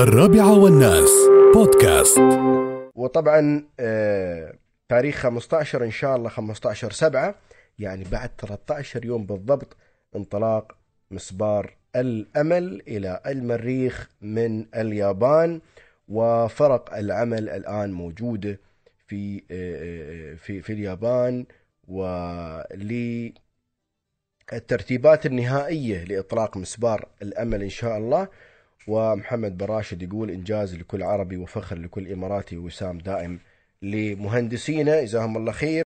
الرابعة والناس. بودكاست. وطبعا آه، تاريخ 15 إن شاء الله 15 7 يعني بعد 13 يوم بالضبط انطلاق مسبار الأمل إلى المريخ من اليابان وفرق العمل الآن موجوده في آه، في في اليابان وللترتيبات النهائية لإطلاق مسبار الأمل إن شاء الله. ومحمد براشد يقول إنجاز لكل عربي وفخر لكل إماراتي وسام دائم لمهندسينا جزاهم الله خير.